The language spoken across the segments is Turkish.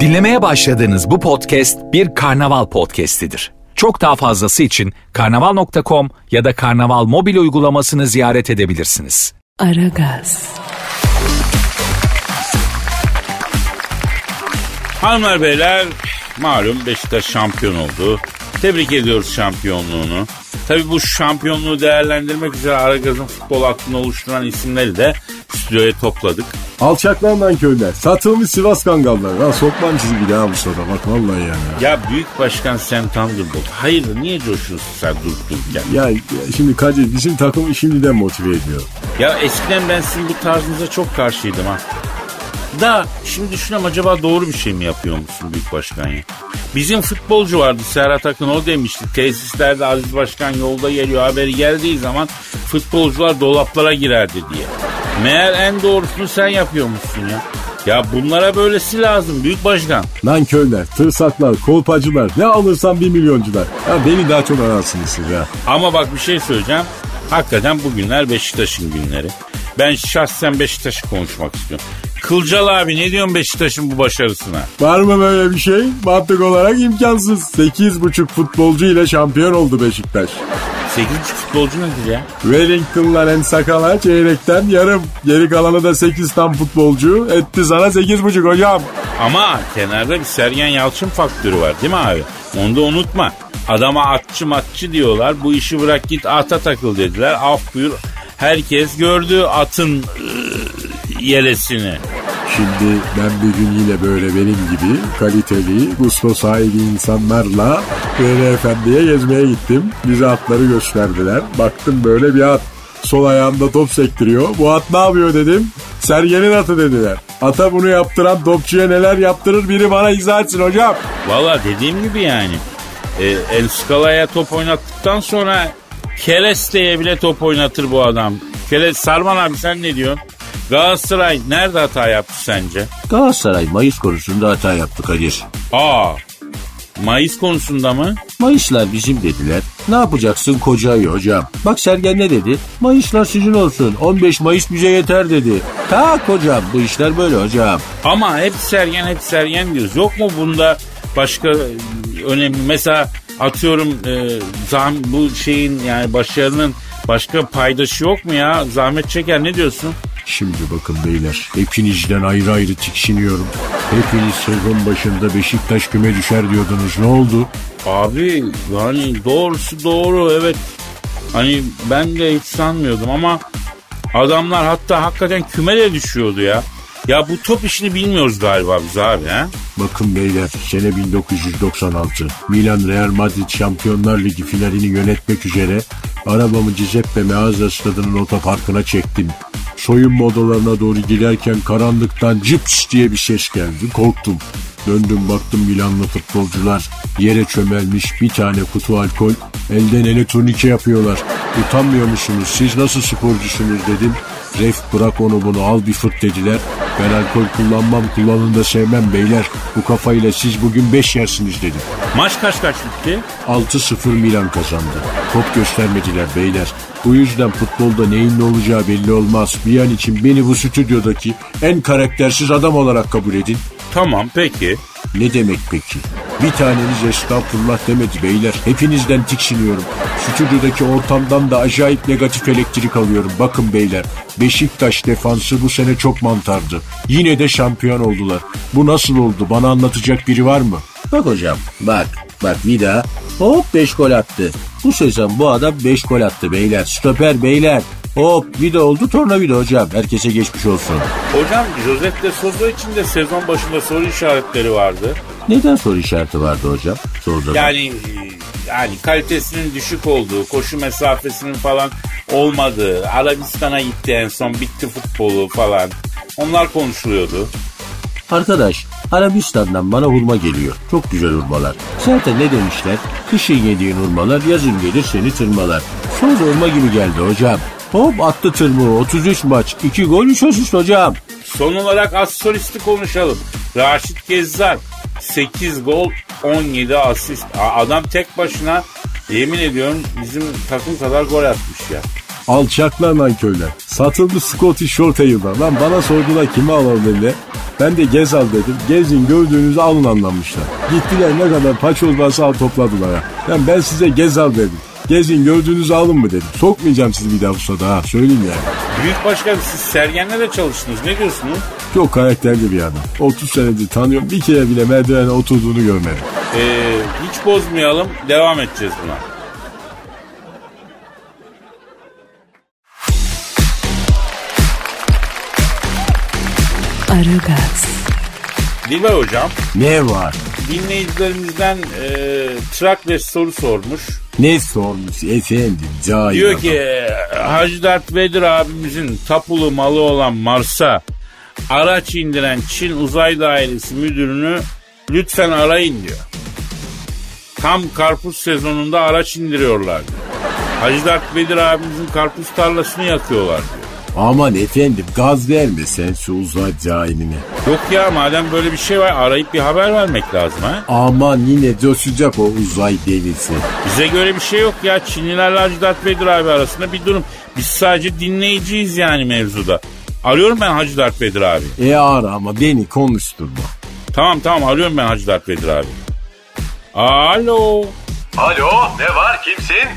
Dinlemeye başladığınız bu podcast bir karnaval podcastidir. Çok daha fazlası için karnaval.com ya da karnaval mobil uygulamasını ziyaret edebilirsiniz. Aragaz, Hanımlar beyler malum Beşiktaş şampiyon oldu. Tebrik ediyoruz şampiyonluğunu. Tabii bu şampiyonluğu değerlendirmek üzere Aragaz'ın futbol aklını oluşturan isimleri de stüdyoya topladık. Alçaklarından köyler. Satılmış Sivas Kangallar. Ha sokmam sizi bir daha bu soda bak vallahi yani. Ya Büyük Başkan Sam Thunderbolt hayırdır niye coşuyorsun sen durup dururken? Ya, ya şimdi Kadir bizim takımı şimdiden motive ediyor. Ya eskiden ben sizin bu tarzınıza çok karşıydım ha. Da şimdi düşünüyorum acaba doğru bir şey mi yapıyor musun Büyük Başkan ya? Bizim futbolcu vardı Serhat Akın o demişti. Tesislerde Aziz Başkan yolda geliyor haberi geldiği zaman futbolcular dolaplara girerdi diye. Meğer en doğrusunu sen yapıyormuşsun ya. Ya bunlara böylesi lazım Büyük Başkan. Nankörler, tırsaklar, kolpacılar ne alırsan bir milyoncular. Ya beni daha çok ararsınız siz ya. Ama bak bir şey söyleyeceğim. Hakikaten bugünler Beşiktaş'ın günleri. Ben şahsen Beşiktaş'ı konuşmak istiyorum. Kılcal abi ne diyorsun Beşiktaş'ın bu başarısına? Var mı böyle bir şey? Mantık olarak imkansız. 8,5 futbolcu ile şampiyon oldu Beşiktaş. 8 futbolcu nedir ya? Wellington'la en sakala çeyrekten yarım. Geri kalanı da 8 tam futbolcu. Etti sana 8,5 hocam. Ama kenarda bir Sergen Yalçın faktörü var değil mi abi? Onu da unutma. Adama atçı matçı diyorlar. Bu işi bırak git ata takıl dediler. Af buyur. Herkes gördü atın yelesini. Şimdi ben bir gün yine böyle benim gibi kaliteli, gusto sahibi insanlarla Böyle Efendi'ye gezmeye gittim. Bize atları gösterdiler. Baktım böyle bir at. Sol ayağında top sektiriyor. Bu at ne yapıyor dedim. Sergen'in atı dediler. Ata bunu yaptıran topçuya neler yaptırır biri bana izah etsin hocam. Valla dediğim gibi yani. E, El Scala'ya top oynattıktan sonra Kereste'ye bile top oynatır bu adam. Keres Sarman abi sen ne diyorsun? Galatasaray nerede hata yaptı sence? Galatasaray Mayıs konusunda hata yaptı Kadir. Aa Mayıs konusunda mı? Mayıslar bizim dediler. Ne yapacaksın koca ayı hocam? Bak Sergen ne dedi? Mayıslar sizin olsun. 15 Mayıs bize yeter dedi. Tak hocam bu işler böyle hocam. Ama hep Sergen hep Sergen diyoruz. Yok mu bunda başka e, önemli mesela atıyorum e, zam, bu şeyin yani başarının başka paydaşı yok mu ya? Zahmet Çeker ne diyorsun? Şimdi bakın beyler hepinizden ayrı ayrı tiksiniyorum. Hepiniz sezon başında Beşiktaş küme düşer diyordunuz ne oldu? Abi yani doğrusu doğru evet. Hani ben de hiç sanmıyordum ama adamlar hatta hakikaten küme de düşüyordu ya. Ya bu top işini bilmiyoruz galiba biz abi ha? Bakın beyler sene 1996 Milan Real Madrid Şampiyonlar Ligi finalini yönetmek üzere arabamı Giuseppe Meazza stadının otoparkına çektim. Soyunma odalarına doğru giderken karanlıktan cıps diye bir ses geldi. Korktum. Döndüm baktım Milanlı futbolcular yere çömelmiş bir tane kutu alkol elden ele turnike yapıyorlar. Utanmıyor musunuz siz nasıl sporcusunuz dedim. Ref bırak onu bunu al bir fırt dediler. Ben alkol kullanmam kullanın da sevmem beyler. Bu kafayla siz bugün 5 yersiniz dedim. Maç kaç kaç bitti? 6-0 Milan kazandı. Top göstermediler beyler. Bu yüzden futbolda neyin ne olacağı belli olmaz. Bir an için beni bu stüdyodaki en karaktersiz adam olarak kabul edin. Tamam peki. Ne demek peki? Bir taneniz estağfurullah demedi beyler. Hepinizden tiksiniyorum. Stüdyodaki ortamdan da acayip negatif elektrik alıyorum. Bakın beyler. Beşiktaş defansı bu sene çok mantardı. Yine de şampiyon oldular. Bu nasıl oldu? Bana anlatacak biri var mı? Bak hocam bak bak daha hop 5 gol attı. Bu sezon bu adam 5 gol attı beyler. Stoper beyler. Hop bir de oldu tornavida hocam. Herkese geçmiş olsun. Hocam Josep de Souza için de sezon başında soru işaretleri vardı. Neden soru işareti vardı hocam? Sordu. Yani yani kalitesinin düşük olduğu, koşu mesafesinin falan olmadığı, Arabistan'a gitti en son bitti futbolu falan. Onlar konuşuluyordu. Arkadaş Arabistan'dan bana hurma geliyor. Çok güzel hurmalar. Zaten ne demişler? Kışın yediğin hurmalar yazın gelir seni tırmalar. Sonra hurma gibi geldi hocam. Hop attı tırmığı 33 maç 2 gol 3 asist hocam. Son olarak Assoris'i konuşalım. Raşit Gezzar 8 gol 17 asist. Adam tek başına yemin ediyorum bizim takım kadar gol atmış ya. Alçaklar nankörler. Satıldı Scottish Short Hair'dan. Lan bana sordular kimi alalım dediler. Ben de gez al dedim. Gezin gördüğünüzü alın anlamışlar. Gittiler ne kadar paçoz varsa al topladılar ha. Yani ben size gez al dedim. Gezin gördüğünüzü alın mı dedim. Sokmayacağım sizi bir daha ustada ha söyleyeyim yani. Büyük başkan siz Sergen'le de çalıştınız. Ne diyorsunuz? Çok karakterli bir adam. 30 senedir tanıyorum. Bir kere bile merdivene oturduğunu görmedim. Ee, hiç bozmayalım. Devam edeceğiz buna. Aragaz, Dilber hocam Ne var? Dinleyicilerimizden e, Trakles soru sormuş. Ne sormuş efendim? Cahil Diyor adam. ki Hacı Dert Vedir abimizin tapulu malı olan Mars'a araç indiren Çin Uzay Dairesi müdürünü lütfen arayın diyor. Tam karpuz sezonunda araç indiriyorlar diyor. Hacı Dert Vedir abimizin karpuz tarlasını yakıyorlar diyor. Aman efendim gaz verme sen şu uzay cahiline. Yok ya madem böyle bir şey var arayıp bir haber vermek lazım ha. Aman yine coşacak o uzay delisi. Bize göre bir şey yok ya. Çinlilerle Dert Vedir abi arasında bir durum. Biz sadece dinleyiciyiz yani mevzuda. Arıyorum ben Hacı Dert Vedir abi. E ara ama beni konuşturma. Tamam tamam arıyorum ben Hacı Dert Vedir abi. Alo. Alo ne var kimsin?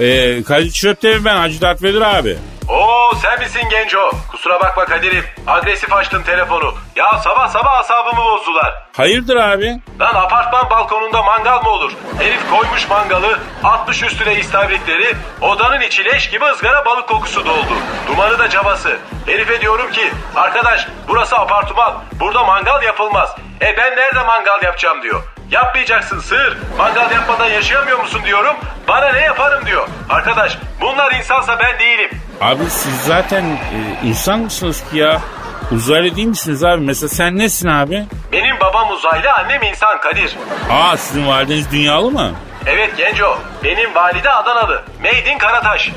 Ee, Kadir Çöptemir ben Hacı Dert Vedir abi. Oo sen misin Genco? Kusura bakma Kadir'im. Agresif açtın telefonu. Ya sabah sabah asabımı bozdular. Hayırdır abi? Lan apartman balkonunda mangal mı olur? Herif koymuş mangalı, atmış üstüne istavritleri, odanın içi leş gibi ızgara balık kokusu doldu. Dumanı da cabası. Herife diyorum ki, arkadaş burası apartman, burada mangal yapılmaz. E ben nerede mangal yapacağım diyor. Yapmayacaksın sığır. Mangal yapmadan yaşayamıyor musun diyorum. Bana ne yaparım diyor. Arkadaş bunlar insansa ben değilim. Abi siz zaten e, insan mısınız ki ya? Uzaylı değil misiniz abi? Mesela sen nesin abi? Benim babam uzaylı, annem insan Kadir. Aa sizin valideniz dünyalı mı? Evet Genco, benim valide Adanalı. Made in Karataş.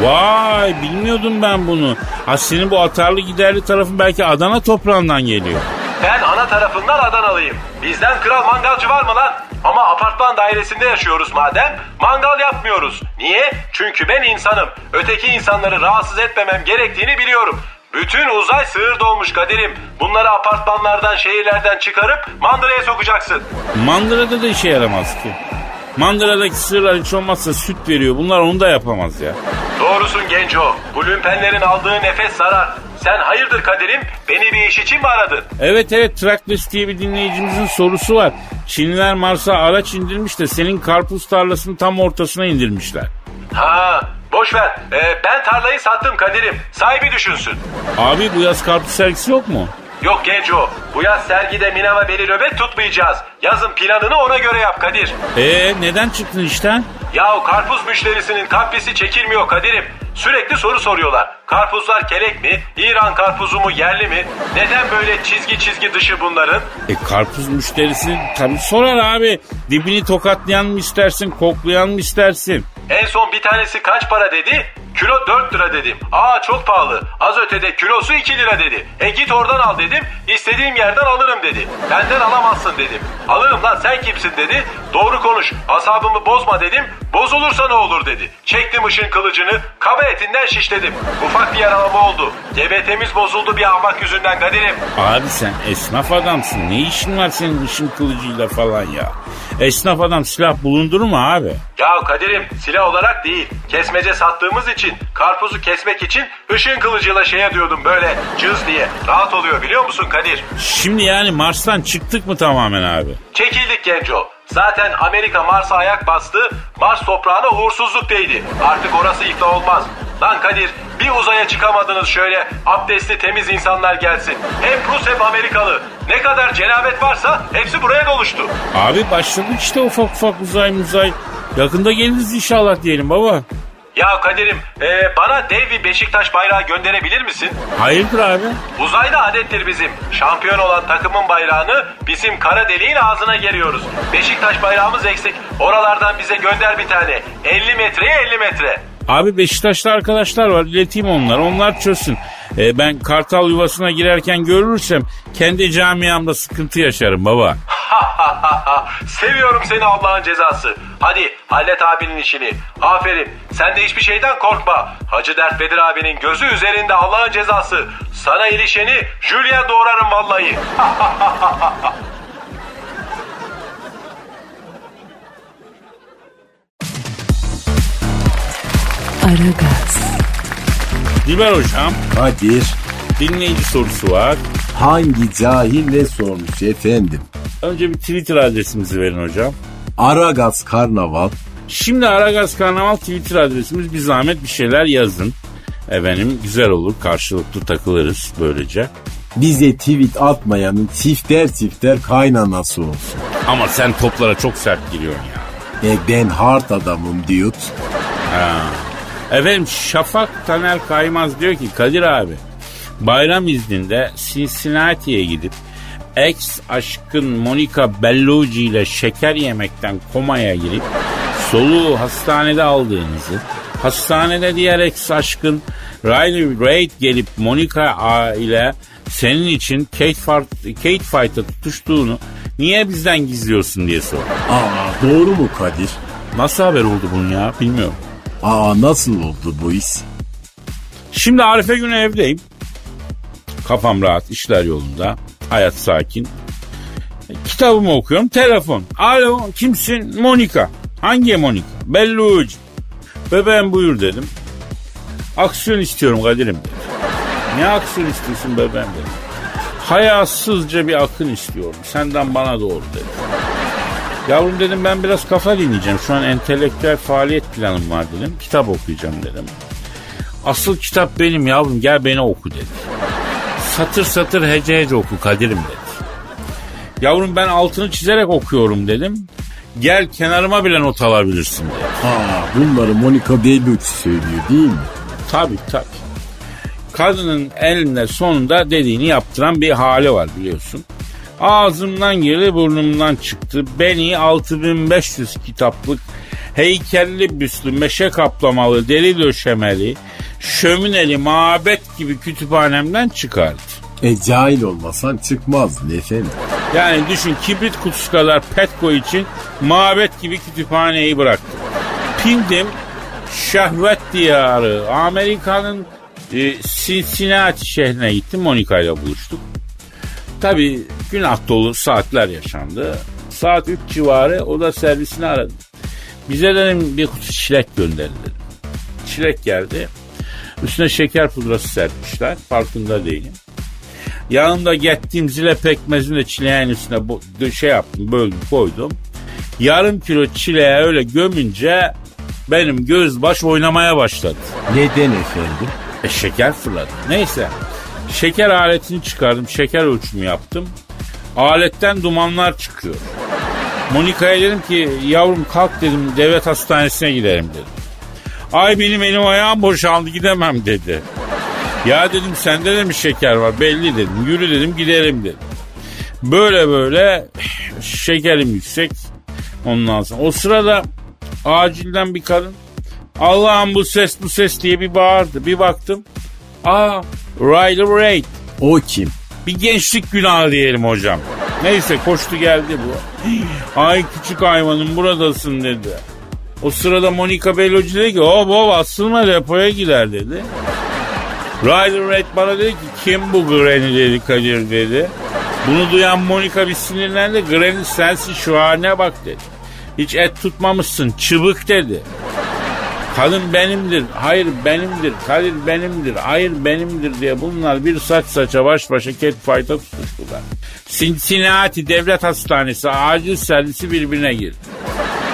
Vay bilmiyordum ben bunu. Ha senin bu atarlı giderli tarafın belki Adana toprağından geliyor. Ben ana tarafından Adanalıyım. Bizden kral mangalcı var mı lan? Ama apartman dairesinde yaşıyoruz madem, mangal yapmıyoruz. Niye? Çünkü ben insanım. Öteki insanları rahatsız etmemem gerektiğini biliyorum. Bütün uzay sığır dolmuş Kadir'im. Bunları apartmanlardan, şehirlerden çıkarıp mandıraya sokacaksın. Mandırada da işe yaramaz ki. Mandıra'daki sığırlar hiç olmazsa süt veriyor. Bunlar onu da yapamaz ya. Doğrusun Genco. Bu lümpenlerin aldığı nefes zarar. Sen hayırdır Kadir'im? Beni bir iş için mi aradın? Evet evet Trakles diye bir dinleyicimizin sorusu var. Çinliler Mars'a araç indirmiş de senin karpuz tarlasının tam ortasına indirmişler. Ha, boş ver. Ee, ben tarlayı sattım Kadir'im. Sahibi düşünsün. Abi bu yaz karpuz sergisi yok mu? Yok Genco. Bu yaz sergide Minama Beli nöbet tutmayacağız. Yazın planını ona göre yap Kadir. Ee neden çıktın işten? Yahu karpuz müşterisinin kaprisi çekilmiyor Kadir'im. Sürekli soru soruyorlar. Karpuzlar kelek mi? İran karpuzu mu yerli mi? Neden böyle çizgi çizgi dışı bunların? E karpuz müşterisi tabii sorar abi. Dibini tokatlayan mı istersin, koklayan mı istersin? En son bir tanesi kaç para dedi? Kilo 4 lira dedim. Aa çok pahalı. Az ötede kilosu 2 lira dedi. E git oradan al dedim. İstediğim yerden alırım dedi. Benden alamazsın dedim. Alırım lan sen kimsin dedi. Doğru konuş. Asabımı bozma dedim. Bozulursa ne olur dedi. Çektim ışın kılıcını. Kaba etinden şişledim. Ufak bir yaralama oldu. GBT'miz bozuldu bir ahmak yüzünden Kadir'im. Abi sen esnaf adamsın. Ne işin var senin ışın kılıcıyla falan ya? Esnaf adam silah bulundurur mu abi? Ya Kadir'im silah olarak değil. Kesmece sattığımız için karpuzu kesmek için ışın kılıcıyla şey ediyordum böyle cız diye. Rahat oluyor biliyor musun Kadir? Şimdi yani Mars'tan çıktık mı tamamen abi? Çekildik Genco. Zaten Amerika Mars'a ayak bastı. Mars toprağına uğursuzluk değdi. Artık orası iflah olmaz. Lan Kadir bir uzaya çıkamadınız şöyle abdestli temiz insanlar gelsin. Hem Rus hem Amerikalı. Ne kadar cenabet varsa hepsi buraya doluştu. Abi başladık işte ufak ufak uzay muzay. Yakında geliriz inşallah diyelim baba. Ya Kadir'im e, bana dev bir Beşiktaş bayrağı gönderebilir misin? Hayırdır abi? Uzayda adettir bizim. Şampiyon olan takımın bayrağını bizim kara deliğin ağzına geriyoruz. Beşiktaş bayrağımız eksik. Oralardan bize gönder bir tane. 50 metreye 50 metre. Abi Beşiktaşlı arkadaşlar var ileteyim onlar. Onlar çözsün. Ee, ben kartal yuvasına girerken görürsem kendi camiamda sıkıntı yaşarım baba. Seviyorum seni Allah'ın cezası. Hadi hallet abinin işini. Aferin. Sen de hiçbir şeyden korkma. Hacı Dert Bedir abinin gözü üzerinde Allah'ın cezası. Sana ilişeni Julia doğrarım vallahi. Aragaz, Dilber hocam Kadir dinleyici sorusu var. hangi cahil ne sormuş efendim? Önce bir Twitter adresimizi verin hocam. Aragaz Karnaval Şimdi Aragaz Karnaval Twitter adresimiz bir zahmet bir şeyler yazın. Efendim güzel olur karşılıklı takılırız böylece. bize tweet atmayanın tifter tifter kaynanası olsun. Ama sen toplara çok sert giriyorsun ya. E ben hard adamım diyor. Efendim Şafak Taner Kaymaz diyor ki Kadir abi bayram izninde Cincinnati'ye gidip ex aşkın Monica Bellucci ile şeker yemekten komaya girip soluğu hastanede aldığınızı hastanede diğer ex aşkın Riley Reid gelip Monica ile senin için Kate, Fart- Kate Fight'a tutuştuğunu niye bizden gizliyorsun diye sor. Aa doğru mu Kadir? Nasıl haber oldu bunun ya bilmiyorum. Aa nasıl oldu bu iş? Şimdi Arife günü evdeyim. Kafam rahat, işler yolunda. Hayat sakin. Kitabımı okuyorum. Telefon. Alo kimsin? Monika. Hangi Monika? Bellucci. Bebeğim buyur dedim. Aksiyon istiyorum Kadir'im dedi. Ne aksiyon istiyorsun bebeğim dedim. Hayasızca bir akın istiyorum. Senden bana doğru dedi. Yavrum dedim ben biraz kafa dinleyeceğim. Şu an entelektüel faaliyet planım var dedim. Kitap okuyacağım dedim. Asıl kitap benim yavrum gel beni oku dedi. Satır satır hece hece oku Kadir'im dedi. Yavrum ben altını çizerek okuyorum dedim. Gel kenarıma bile not alabilirsin dedi. Aa bunları Monica Bellucci söylüyor değil mi? Tabii tabii. Kadının elinde sonunda dediğini yaptıran bir hali var biliyorsun. Ağzımdan girdi burnumdan çıktı. Beni 6500 kitaplık heykelli büslü meşe kaplamalı deri döşemeli şömineli mabet gibi kütüphanemden çıkardı. E cahil olmasan çıkmaz efendim. Yani düşün kibrit kutusu kadar petko için mabet gibi kütüphaneyi bıraktım. Pindim şehvet diyarı Amerika'nın e, Cincinnati şehrine gittim Monika ile buluştuk. Tabii günah dolu saatler yaşandı. Saat 3 civarı o da servisini aradı. Bize dedim bir kutu çilek gönderin. Çilek geldi. Üstüne şeker pudrası serpmişler. Farkında değilim. Yanımda gettiğim zile pekmezini de çileğin üstüne bo- şey yaptım, böldüm, koydum. Yarım kilo çileğe öyle gömünce benim göz baş oynamaya başladı. Neden efendim? E şeker fırladı. Neyse. Şeker aletini çıkardım. Şeker ölçümü yaptım. Aletten dumanlar çıkıyor. Monika'ya dedim ki yavrum kalk dedim devlet hastanesine gidelim dedim. Ay benim elim ayağım boşaldı gidemem dedi. Ya dedim sende de mi şeker var belli dedim. Yürü dedim gidelim dedim. Böyle böyle şekerim yüksek. Ondan sonra o sırada acilden bir kadın Allah'ım bu ses bu ses diye bir bağırdı. Bir baktım. Aa Riley Reid. O kim? Bir gençlik günahı diyelim hocam. Neyse koştu geldi bu. Ay küçük hayvanım buradasın dedi. O sırada Monica Bellucci dedi ki hop hop asılma depoya gider dedi. Riley Reid bana dedi ki kim bu Granny dedi Kadir dedi. Bunu duyan Monica bir sinirlendi. Granny sensin şu haline bak dedi. Hiç et tutmamışsın çıbık dedi. Kadın benimdir, hayır benimdir, Kadir benimdir, hayır benimdir diye bunlar bir saç saça baş başa catfight'a tutuştular. Cincinnati Devlet Hastanesi acil servisi birbirine girdi.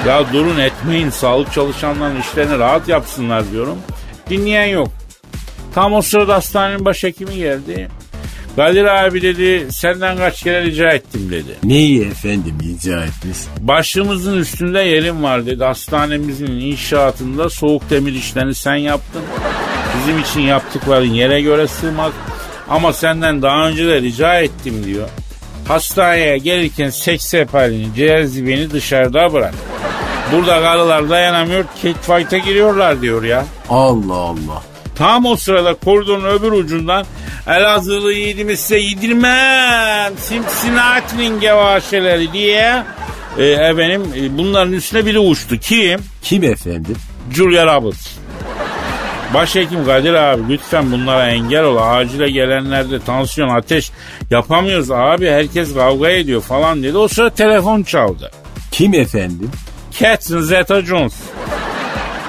Ya durun etmeyin sağlık çalışanlarının işlerini rahat yapsınlar diyorum. Dinleyen yok. Tam o sırada hastanenin başhekimi geldi. Kadir abi dedi senden kaç kere rica ettim dedi. Neyi efendim rica etmiş? Başımızın üstünde yerim var dedi. Hastanemizin inşaatında soğuk demir işlerini sen yaptın. Bizim için yaptıkların yere göre sığmaz. Ama senden daha önce de rica ettim diyor. Hastaneye gelirken seks sefalini, cezibini dışarıda bırak. Burada karılar dayanamıyor, catfight'a giriyorlar diyor ya. Allah Allah. Tam o sırada koridorun öbür ucundan Elazığlı yiğidimi size yedirmem. Cincinnati'nin gevaşeleri diye E, efendim e, bunların üstüne biri uçtu. Kim? Kim efendim? Julia Roberts. Başhekim Kadir abi lütfen bunlara engel ol. Acile gelenlerde tansiyon, ateş yapamıyoruz abi. Herkes kavga ediyor falan dedi. O sırada telefon çaldı. Kim efendim? Catherine Zeta-Jones.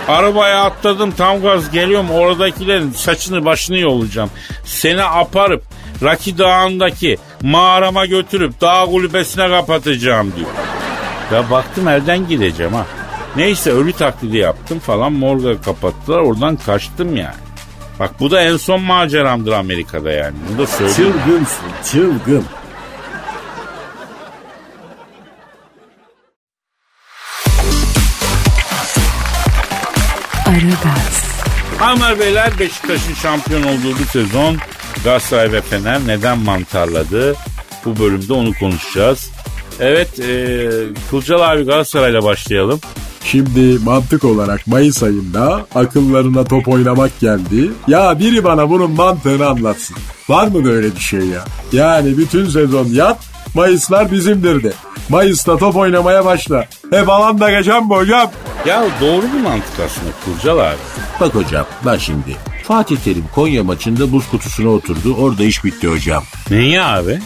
Arabaya atladım tam gaz geliyorum oradakilerin saçını başını yolacağım. Seni aparıp Raki Dağı'ndaki mağarama götürüp dağ kulübesine kapatacağım diyor. Ya baktım elden gideceğim ha. Neyse ölü taklidi yaptım falan morga kapattılar oradan kaçtım yani. Bak bu da en son maceramdır Amerika'da yani. Bunu da söyleyeyim. Çılgınsın çılgın. Aragaz, Hanımlar beyler Beşiktaş'ın şampiyon olduğu bir sezon Galatasaray ve Fener neden mantarladı? Bu bölümde onu konuşacağız. Evet e, Kılcal abi Galatasaray'la başlayalım. Şimdi mantık olarak Mayıs ayında akıllarına top oynamak geldi. Ya biri bana bunun mantığını anlatsın. Var mı böyle bir şey ya? Yani bütün sezon yat, Mayıslar bizimdir de. Mayıs'ta top oynamaya başla. Hep alanda geçen bu hocam. Ya doğru bir mantık aslında Kılcal abi. Bak hocam bak şimdi. Fatih Terim Konya maçında buz kutusuna oturdu. Orada iş bitti hocam. Niye abi?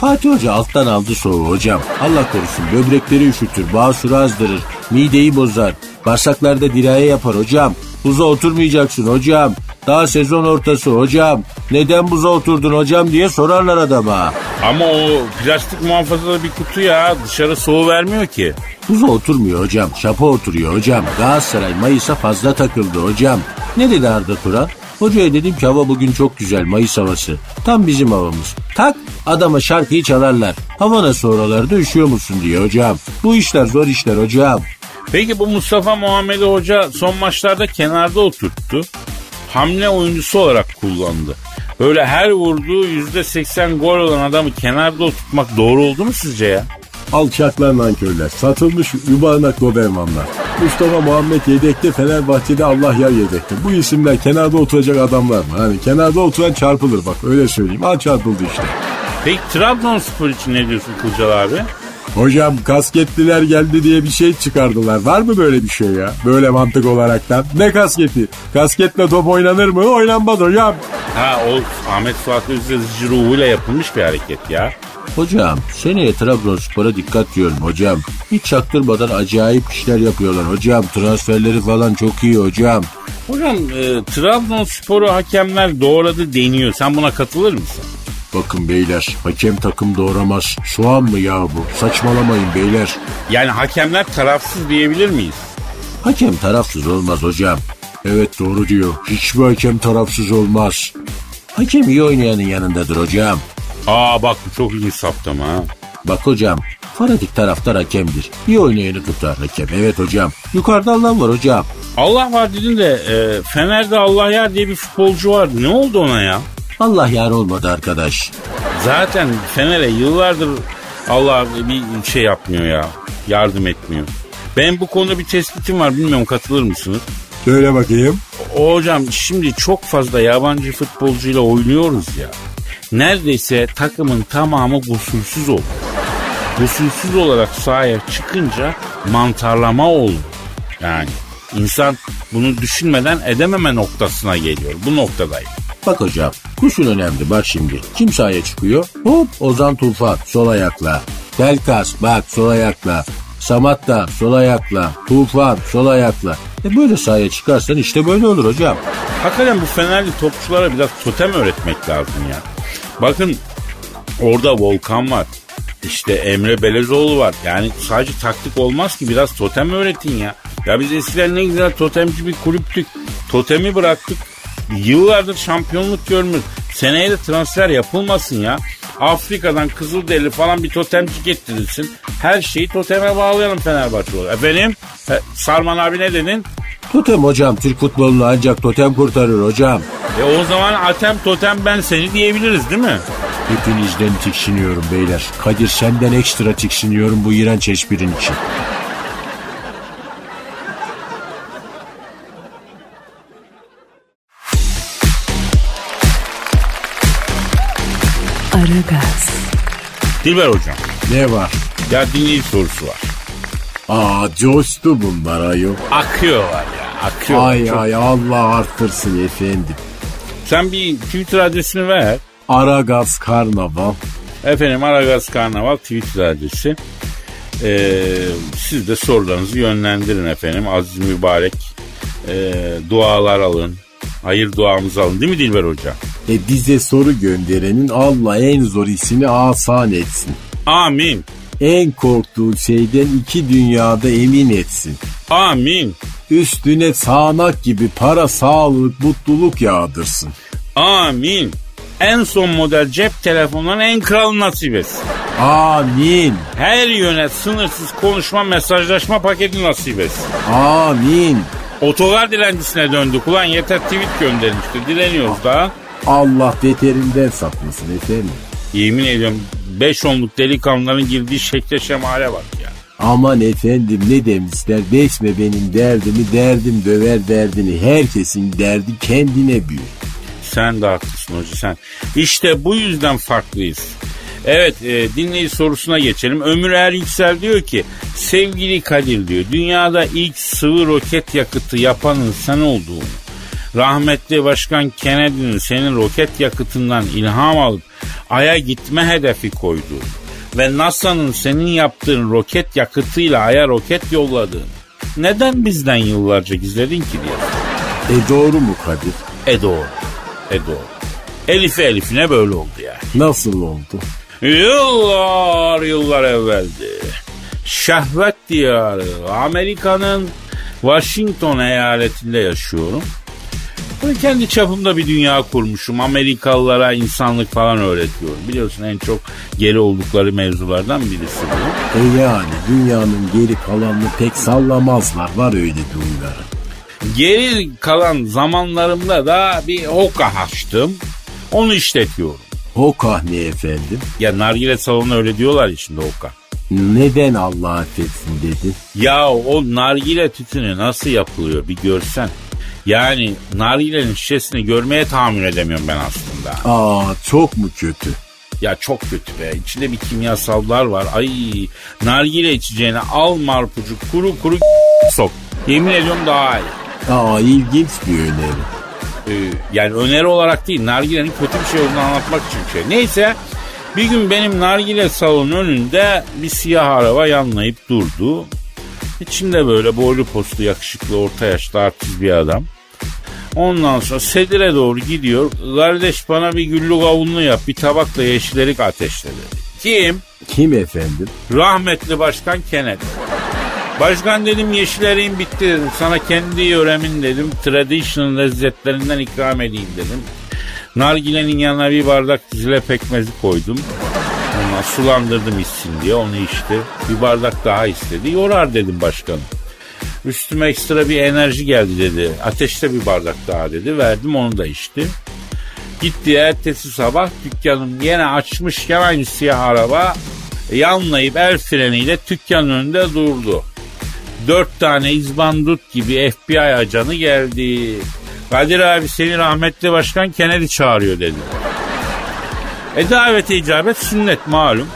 Fatih Hoca alttan aldı soğuğu hocam. Allah korusun böbrekleri üşütür, basuru azdırır, mideyi bozar. Bağırsaklarda diraya yapar hocam. Buza oturmayacaksın hocam. Daha sezon ortası hocam. Neden buza oturdun hocam diye sorarlar adama. Ama o plastik muhafazalı bir kutu ya dışarı soğu vermiyor ki. Buza oturmuyor hocam. Şapa oturuyor hocam. Galatasaray Mayıs'a fazla takıldı hocam. Ne dedi Arda Turan? Hocaya dedim ki hava bugün çok güzel Mayıs havası. Tam bizim havamız. Tak adama şarkıyı çalarlar. Hava nasıl oralarda üşüyor musun diye hocam. Bu işler zor işler hocam. Peki bu Mustafa Muhammed Hoca son maçlarda kenarda oturttu. Hamle oyuncusu olarak kullandı. Böyle her vurduğu %80 gol olan adamı kenarda oturtmak doğru oldu mu sizce ya? Alçaklar nankörler. Satılmış yuvarlak Dobermanlar. Mustafa Muhammed yedekte Fenerbahçe'de Allah yer yedekte. Bu isimler kenarda oturacak adamlar mı? Hani kenarda oturan çarpılır bak öyle söyleyeyim. Al çarpıldı işte. Peki Trabzonspor için ne diyorsun Kılcal abi? Hocam kasketliler geldi diye bir şey çıkardılar. Var mı böyle bir şey ya? Böyle mantık olaraktan. Ne kasketi? Kasketle top oynanır mı? Oynanmaz hocam. Ha o Ahmet Fuat Özdezci ruhuyla yapılmış bir hareket ya. Hocam seneye Trabzonspor'a dikkat diyorum hocam. Hiç çaktırmadan acayip işler yapıyorlar hocam. Transferleri falan çok iyi hocam. Hocam e, Trabzonspor'u hakemler doğradı deniyor. Sen buna katılır mısın? Bakın beyler hakem takım doğramaz. Soğan mı ya bu? Saçmalamayın beyler. Yani hakemler tarafsız diyebilir miyiz? Hakem tarafsız olmaz hocam. Evet doğru diyor. Hiçbir hakem tarafsız olmaz. Hakem iyi oynayanın yanındadır hocam. Aa bak bu çok ilginç saptama ha. Bak hocam fanatik taraftar hakemdir. İyi oynayanı tutar hakem. Evet hocam. Yukarıda Allah var hocam. Allah var dedin de e, Fener'de Allah yer diye bir futbolcu vardı. Ne oldu ona ya? Allah yar olmadı arkadaş. Zaten Fener'e yıllardır Allah bir şey yapmıyor ya. Yardım etmiyor. Ben bu konuda bir tespitim var. Bilmiyorum katılır mısınız? Söyle bakayım. O hocam şimdi çok fazla yabancı futbolcuyla oynuyoruz ya. Neredeyse takımın tamamı gusülsüz oldu. Gusülsüz olarak sahaya çıkınca mantarlama oldu. Yani insan bunu düşünmeden edememe noktasına geliyor. Bu noktadayım. Bak hocam kuşun önemli bak şimdi. Kim sahaya çıkıyor? Hop Ozan Tufan sol ayakla. Belkas bak sol ayakla. Samat da sol ayakla. Tufan sol ayakla. E böyle sahaya çıkarsan işte böyle olur hocam. Hakikaten bu Fenerli topçulara biraz totem öğretmek lazım ya. Bakın orada Volkan var. İşte Emre Belezoğlu var. Yani sadece taktik olmaz ki biraz totem öğretin ya. Ya biz eskiden ne güzel totemci bir kulüptük. Totemi bıraktık. Yıllardır şampiyonluk görmüyoruz. Seneye de transfer yapılmasın ya. Afrika'dan Kızılderili falan bir totemci getirilsin. Her şeyi toteme bağlayalım Fenerbahçe olarak. Efendim? He, Sarman abi ne dedin? Totem hocam Türk futbolunu ancak totem kurtarır hocam. E o zaman Atem Totem ben seni diyebiliriz değil mi? Hepinizden tiksiniyorum beyler. Kadir senden ekstra tiksiniyorum bu iğrenç esprin için. Aragaz, Dilber hocam. Ne var? Ya dinleyici sorusu var. Aa coştu bunlar ayol. Akıyorlar ya akıyorlar. Ay Çok- ay Allah arttırsın efendim. Sen bir Twitter adresini ver. Aragaz Karnaval. Efendim Aragaz Karnaval Twitter adresi. Ee, siz de sorularınızı yönlendirin efendim. Aziz mübarek ee, dualar alın. Hayır duamızı alın değil mi Dilber Hocam? E bize soru gönderenin Allah en zor işini asan etsin. Amin. En korktuğu şeyden iki dünyada emin etsin. Amin. Üstüne sağanak gibi para, sağlık, mutluluk yağdırsın. Amin. En son model cep telefonlarının en kralı nasip etsin. Amin. Her yöne sınırsız konuşma mesajlaşma paketi nasip etsin. Amin. Otogar dilencisine döndük. Ulan yeter tweet göndermişti. Dileniyoruz daha. Allah beterinden saklasın efendim. Yemin ediyorum 5 onluk delikanlıların girdiği şekle şemale bak ya. Aman efendim ne demişler deşme benim derdimi derdim döver derdini herkesin derdi kendine büyür. Sen de haklısın hoca sen. İşte bu yüzden farklıyız. Evet e, dinleyici sorusuna geçelim. Ömür Er Yüksel diyor ki sevgili Kadir diyor dünyada ilk sıvı roket yakıtı yapanın sen olduğunu rahmetli başkan Kennedy'nin senin roket yakıtından ilham alıp Ay'a gitme hedefi koyduğu ve NASA'nın senin yaptığın roket yakıtıyla Ay'a roket yolladığını neden bizden yıllarca gizledin ki diye. E doğru mu Kadir? E doğru. E doğru. Elif'e Elif'ine böyle oldu yani. Nasıl oldu? Yıllar yıllar evveldi. Şehvet diyarı Amerika'nın Washington eyaletinde yaşıyorum. Böyle kendi çapımda bir dünya kurmuşum. Amerikalılara insanlık falan öğretiyorum. Biliyorsun en çok geri oldukları mevzulardan birisi bu. E yani dünyanın geri kalanını pek sallamazlar var öyle duyguları. Geri kalan zamanlarımda da bir hoka açtım. Onu işletiyorum. O kahne efendim. Ya nargile salonu öyle diyorlar ya şimdi hoka. Neden Allah affetsin dedi. Ya o nargile tütünü nasıl yapılıyor bir görsen. Yani nargilenin şişesini görmeye tahammül edemiyorum ben aslında. Aa çok mu kötü? Ya çok kötü be. İçinde bir kimyasallar var. Ay nargile içeceğine al marpucu kuru kuru sok. Yemin ediyorum daha iyi. Aa ilginç bir öneri. Ee, yani öneri olarak değil nargilenin kötü bir şey olduğunu anlatmak için şey. Neyse bir gün benim nargile salonun önünde bir siyah araba yanlayıp durdu. İçinde böyle boylu postlu yakışıklı orta yaşlı artist bir adam. Ondan sonra sedire doğru gidiyor. Kardeş bana bir güllü kavunlu yap bir tabakla yeşillerik ateşle dedi. Kim? Kim efendim? Rahmetli Başkan Kennedy. Başkan dedim yeşillerin bitti dedim. Sana kendi yöremin dedim. Traditional lezzetlerinden ikram edeyim dedim. Nargilenin yanına bir bardak zile pekmezi koydum. Ondan sulandırdım içsin diye onu içti. Bir bardak daha istedi. Yorar dedim başkanım. Üstüme ekstra bir enerji geldi dedi. Ateşte bir bardak daha dedi. Verdim onu da içti. Gitti ertesi sabah dükkanım yine açmışken aynı siyah araba yanlayıp el freniyle dükkanın önünde durdu. Dört tane izbandut gibi FBI ajanı geldi. Kadir abi seni rahmetli başkan Kennedy çağırıyor dedi. E davete icabet sünnet malum.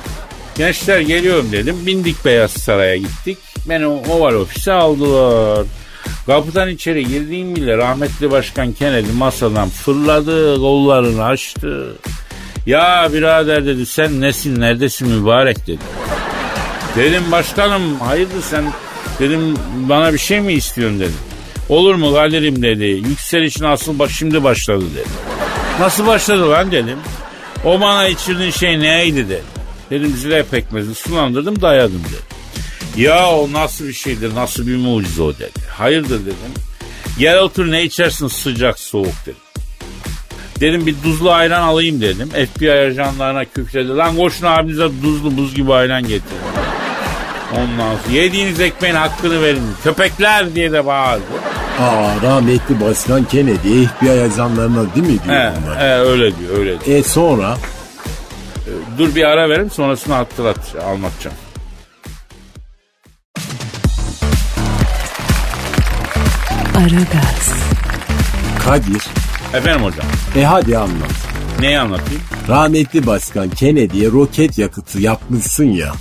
Gençler geliyorum dedim. Bindik Beyaz Saray'a gittik. Beni Oval Ofis'e aldılar. Kapıdan içeri girdiğim bile rahmetli başkan Kennedy masadan fırladı, kollarını açtı. Ya birader dedi sen nesin neredesin mübarek dedi. Dedim başkanım hayırdır sen dedim bana bir şey mi istiyorsun dedim. Olur mu Kadir'im dedi. Yükselişin asıl baş şimdi başladı dedi. Nasıl başladı lan dedim. O bana içirdiğin şey neydi dedi. Dedim zile pekmezi sulandırdım dayadım dedi. Ya o nasıl bir şeydir nasıl bir mucize o dedi. Hayırdır dedim. Gel otur ne içersin sıcak soğuk dedim. Dedim bir tuzlu ayran alayım dedim. FBI ajanlarına kükredi. Lan koşun abinize tuzlu buz gibi ayran getirin. Ondan sonra yediğiniz ekmeğin hakkını verin. Köpekler diye de bağırdı. Aa rahmetli başkan Kennedy FBI ajanlarına değil mi diyor He, bunlar? he, öyle diyor öyle diyor. E sonra Dur bir ara verin sonrasını hatırlat anlatacağım. Aragaz, Kadir Efendim hocam e hadi anlat. neyi anlatayım? Rahmetli başkan Kennedy'ye roket yakıtı yapmışsın ya.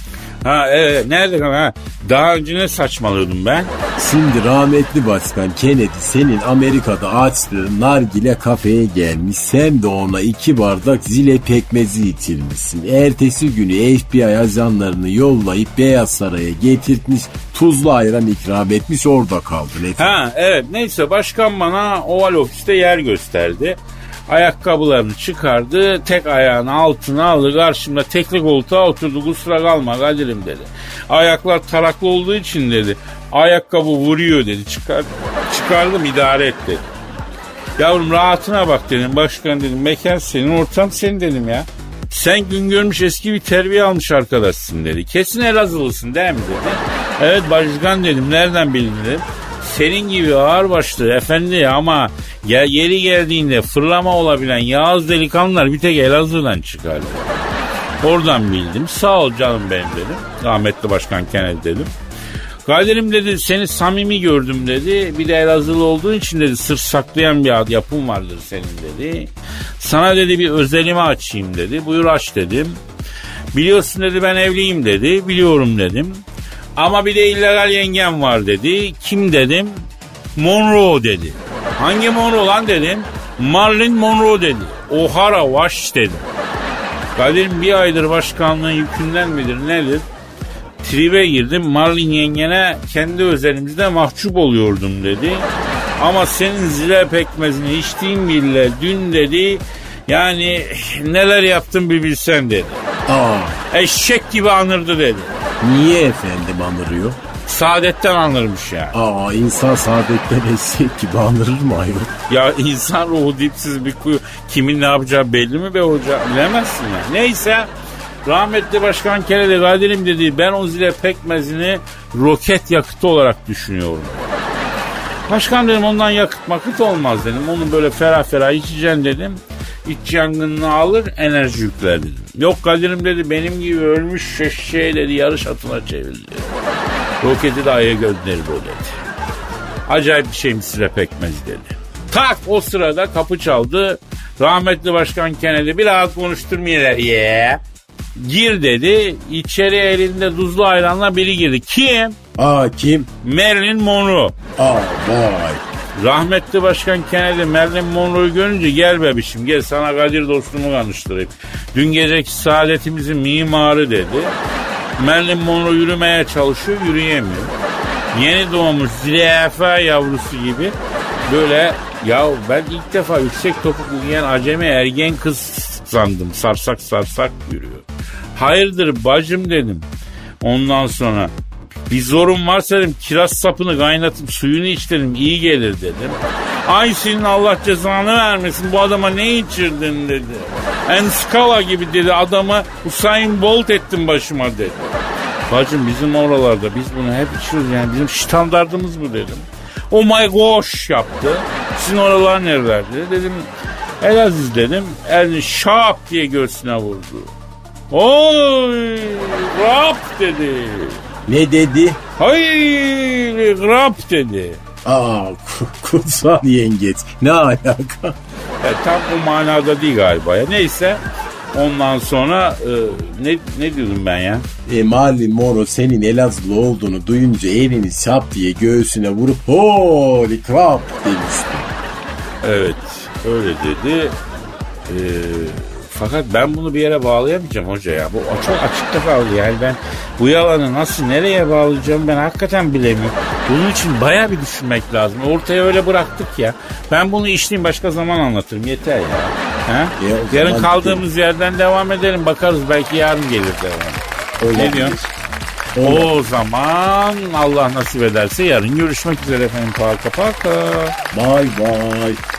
Ha evet nerede ha Daha önce ne saçmalıyordum ben? Şimdi rahmetli başkan Kennedy senin Amerika'da açtığı nargile kafeye gelmiş. Sen de ona iki bardak zile pekmezi içirmişsin. Ertesi günü FBI ajanlarını yollayıp Beyaz Saray'a getirtmiş. Tuzlu ayran ikram etmiş orada kaldın efendim. Ha evet neyse başkan bana oval ofiste yer gösterdi. Ayakkabılarını çıkardı, tek ayağını altına aldı, karşımda tekli koltuğa oturdu, kusura kalma Kadir'im dedi. Ayaklar taraklı olduğu için dedi, ayakkabı vuruyor dedi, Çıkar, çıkardım idare et dedi. Yavrum rahatına bak dedim, başkan dedim, mekan senin, ortam senin dedim ya. Sen gün görmüş eski bir terbiye almış arkadaşsın dedi. Kesin Elazığlısın değil mi dedi. Evet başkan dedim, nereden bildin dedim senin gibi ağır başlı efendi ama ya yeri geldiğinde fırlama olabilen Yağız delikanlılar bir tek Elazığ'dan çıkar. Oradan bildim. Sağ ol canım benim dedim. Rahmetli Başkan Kennedy dedim. Kadir'im dedi seni samimi gördüm dedi. Bir de Elazığlı olduğun için dedi sır saklayan bir yapım vardır senin dedi. Sana dedi bir özelimi açayım dedi. Buyur aç dedim. Biliyorsun dedi ben evliyim dedi. Biliyorum dedim. Ama bir de illegal yengem var dedi. Kim dedim? Monroe dedi. Hangi Monroe lan dedim. Marilyn Monroe dedi. O'Hara Wash dedi. Kadir'im bir aydır başkanlığın yükünden midir nedir? Tribe girdim Marlin yengene kendi özelimizde mahcup oluyordum dedi. Ama senin zile pekmezini içtiğin bile dün dedi yani neler yaptın bir bilsen dedi. Aa, Eşek gibi anırdı dedi. niye efendim anırıyor? Saadetten anırmış ya. Aa insan saadetten eşek gibi anırır mı ayol? Ya insan ruhu dipsiz bir kuyu. Kimin ne yapacağı belli mi be hoca? Bilemezsin ya. Neyse rahmetli başkan Kennedy Kadir'im dedi ben o zile pekmezini roket yakıtı olarak düşünüyorum. Başkan dedim ondan yakıt makıt olmaz dedim. Onu böyle ferah ferah içeceksin dedim. İç yangınını alır enerji yükler dedim. Yok Kadir'im dedi benim gibi ölmüş şeşeği dedi yarış atına çevirdi. Roketi de aya gönderir o dedi. Acayip bir şeymiş size pekmez dedi. Tak o sırada kapı çaldı. Rahmetli Başkan Kennedy bir rahat konuşturmuyorlar ya. Gir dedi. İçeri elinde tuzlu ayranla biri girdi. Kim? Aa kim? Marilyn Monroe. Aa vay. Rahmetli Başkan Kennedy Marilyn Monroe'yu görünce gel bebişim gel sana Kadir dostumu tanıştırayım. Dün geceki saadetimizin mimarı dedi. Marilyn Monroe yürümeye çalışıyor yürüyemiyor. Yeni doğmuş zürafa yavrusu gibi böyle ya ben ilk defa yüksek topuklu giyen acemi ergen kız sandım. Sarsak sarsak yürüyor. Hayırdır bacım dedim. Ondan sonra bir zorun varsa dedim kiraz sapını kaynatıp suyunu iç dedim iyi gelir dedim. Ay senin Allah cezanı vermesin bu adama ne içirdin dedi. En skala gibi dedi adamı Usain Bolt ettin başıma dedi. Bacım bizim oralarda biz bunu hep içiyoruz yani bizim standartımız bu dedim. Oh my gosh yaptı. Sizin oralar nerelerde dedim. Elaziz dedim. Elini şap diye göğsüne vurdu. Oy rap dedi. Ne dedi? Hayır rap dedi. Aa ku- kutsal yengeç. Ne alaka? E, tam o manada değil galiba ya. Neyse ondan sonra e, ne, ne diyordum ben ya? E, Marilyn Monroe senin Elazığlı olduğunu duyunca elini şap diye göğsüne vurup holy crap demişti. Evet öyle dedi. Ee, fakat ben bunu bir yere bağlayamayacağım hoca ya. Bu çok açıkta kaldı yani ben bu yalanı nasıl nereye bağlayacağım ben hakikaten bilemiyorum. Bunun için baya bir düşünmek lazım. Ortaya öyle bıraktık ya. Ben bunu işleyeyim başka zaman anlatırım yeter ya. Ha? Ya Yarın kaldığımız yerden devam edelim bakarız belki yarın gelir devam. Ne diyorsun? O zaman Allah nasip ederse yarın görüşmek üzere efendim. Paka paka. Bye bye.